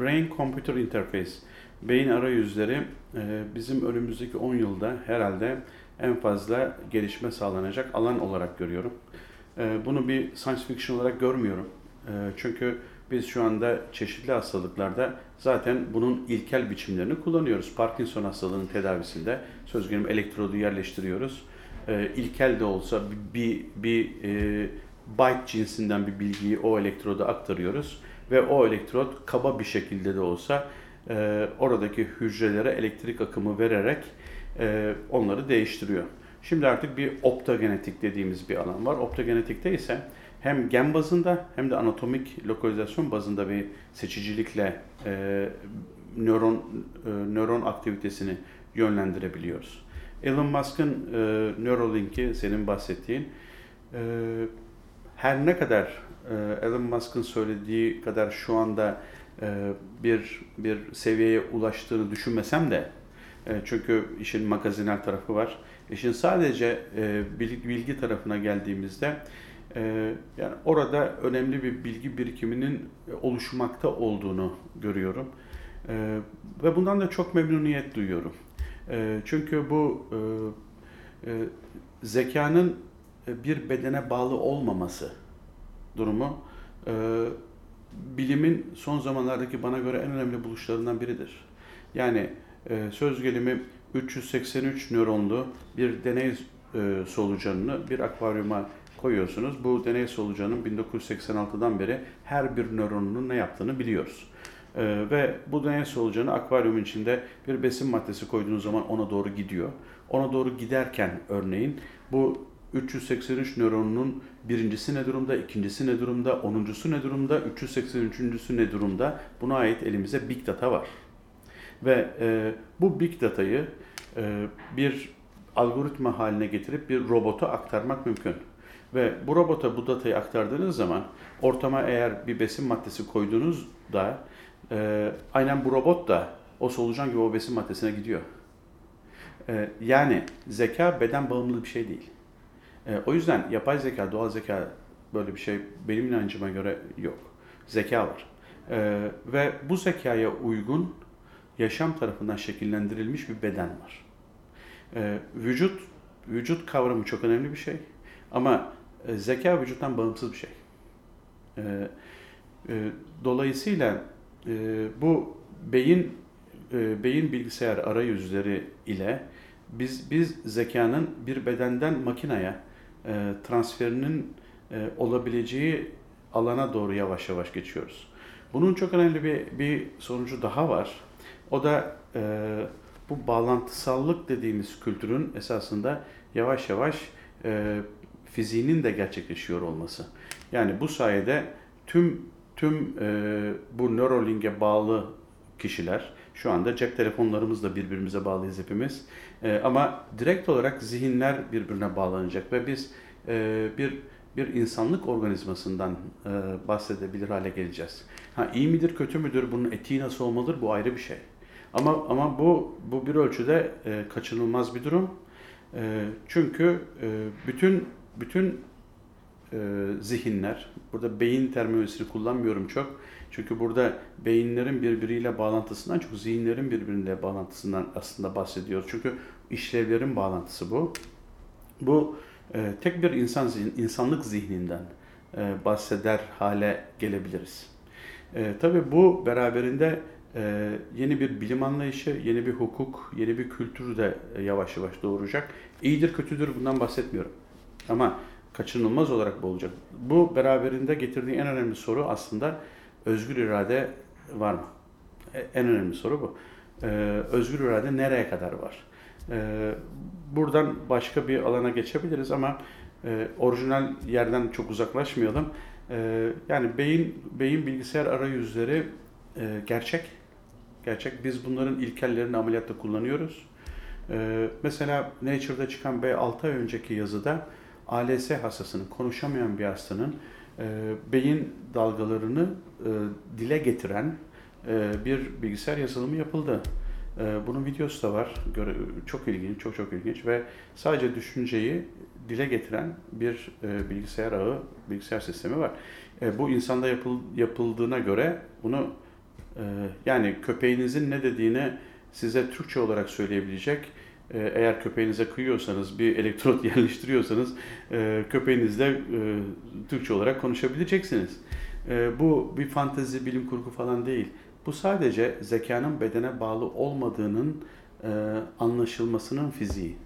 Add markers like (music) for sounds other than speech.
Brain Computer Interface, beyin arayüzleri e, bizim önümüzdeki 10 yılda herhalde en fazla gelişme sağlanacak alan olarak görüyorum. E, bunu bir science fiction olarak görmüyorum. E, çünkü biz şu anda çeşitli hastalıklarda zaten bunun ilkel biçimlerini kullanıyoruz. Parkinson hastalığının tedavisinde söz gelimi elektrodu yerleştiriyoruz. İlkel de olsa bir, bir, bir byte cinsinden bir bilgiyi o elektroda aktarıyoruz ve o elektrot kaba bir şekilde de olsa e, oradaki hücrelere elektrik akımı vererek e, onları değiştiriyor. Şimdi artık bir optogenetik dediğimiz bir alan var. Optogenetikte ise hem gen bazında hem de anatomik lokalizasyon bazında bir seçicilikle e, nöron e, nöron aktivitesini yönlendirebiliyoruz. Elon Musk'ın e, Neuralink'i senin bahsettiğin e, her ne kadar e, Elon Musk'ın söylediği kadar şu anda e, bir bir seviyeye ulaştığını düşünmesem de e, çünkü işin magazinel tarafı var. İşin sadece bilgi, tarafına geldiğimizde yani orada önemli bir bilgi birikiminin oluşmakta olduğunu görüyorum. Ve bundan da çok memnuniyet duyuyorum. Çünkü bu zekanın bir bedene bağlı olmaması durumu e, bilimin son zamanlardaki bana göre en önemli buluşlarından biridir. Yani e, söz gelimi 383 nöronlu bir deney e, solucanını bir akvaryuma koyuyorsunuz. Bu deney solucanın 1986'dan beri her bir nöronunun ne yaptığını biliyoruz. Ee, ve bu deney solucanı akvaryumun içinde bir besin maddesi koyduğunuz zaman ona doğru gidiyor. Ona doğru giderken örneğin bu 383 nöronunun birincisi ne durumda, ikincisi ne durumda, onuncusu ne durumda, 383. ne durumda buna ait elimizde big data var. Ve e, bu big datayı e, bir algoritma haline getirip bir robota aktarmak mümkün. Ve bu robota bu datayı aktardığınız zaman ortama eğer bir besin maddesi koyduğunuzda e, aynen bu robot da o solucan gibi o besin maddesine gidiyor. E, yani zeka beden bağımlı bir şey değil. E, o yüzden yapay zeka, doğal zeka böyle bir şey benim inancıma göre yok. Zeka var. E, ve bu zekaya uygun yaşam tarafından şekillendirilmiş bir beden var. E, vücut vücut kavramı çok önemli bir şey. Ama e, zeka vücuttan bağımsız bir şey. E, e, dolayısıyla e, bu beyin e, beyin bilgisayar arayüzleri ile biz biz zekanın bir bedenden makineye e, transferinin e, olabileceği alana doğru yavaş yavaş geçiyoruz. Bunun çok önemli bir, bir sonucu daha var. O da e, bu bağlantısallık dediğimiz kültürün esasında yavaş yavaş e, fiziğinin de gerçekleşiyor olması. Yani bu sayede tüm tüm e, bu Neuralink'e bağlı kişiler, şu anda cep telefonlarımızla birbirimize bağlıyız hepimiz. E, ama direkt olarak zihinler birbirine bağlanacak ve biz e, bir bir insanlık organizmasından e, bahsedebilir hale geleceğiz. Ha iyi midir, kötü müdür, bunun etiği nasıl olmalıdır bu ayrı bir şey. Ama ama bu bu bir ölçüde e, kaçınılmaz bir durum. E, çünkü e, bütün bütün e, zihinler, burada beyin terminolojisini kullanmıyorum çok. Çünkü burada beyinlerin birbiriyle bağlantısından çok zihinlerin birbiriyle bağlantısından aslında bahsediyoruz. Çünkü işlevlerin bağlantısı bu. Bu e, tek bir insan zihin, insanlık zihninden e, bahseder hale gelebiliriz. E, tabii bu beraberinde e, yeni bir bilim anlayışı, yeni bir hukuk, yeni bir kültür de yavaş yavaş doğuracak. İyidir kötüdür bundan bahsetmiyorum. Ama kaçınılmaz olarak bu olacak. Bu beraberinde getirdiği en önemli soru aslında özgür irade var mı? E, en önemli soru bu. Ee, özgür irade nereye kadar var? Ee, buradan başka bir alana geçebiliriz ama e, orijinal yerden çok uzaklaşmayalım. Yani beyin beyin bilgisayar arayüzleri e, gerçek. Gerçek. Biz bunların ilkellerini ameliyatta kullanıyoruz. Ee, mesela Nature'da çıkan B 6 ay önceki yazıda ALS hastasının, konuşamayan bir hastanın e, beyin dalgalarını e, dile getiren e, bir bilgisayar yazılımı yapıldı. E, bunun videosu da var. Göre, çok ilginç, çok çok ilginç ve sadece düşünceyi dile getiren bir e, bilgisayar ağı, bilgisayar sistemi var. E, bu insanda yapıl, yapıldığına göre bunu E, yani köpeğinizin ne dediğini size Türkçe olarak söyleyebilecek. E, eğer köpeğinize kıyıyorsanız, bir elektrot (laughs) yerleştiriyorsanız e, köpeğinizle e, Türkçe olarak konuşabileceksiniz. E, bu bir fantezi, bilim kurgu falan değil. Bu sadece zekanın bedene bağlı olmadığının anlaşılmasının fiziği.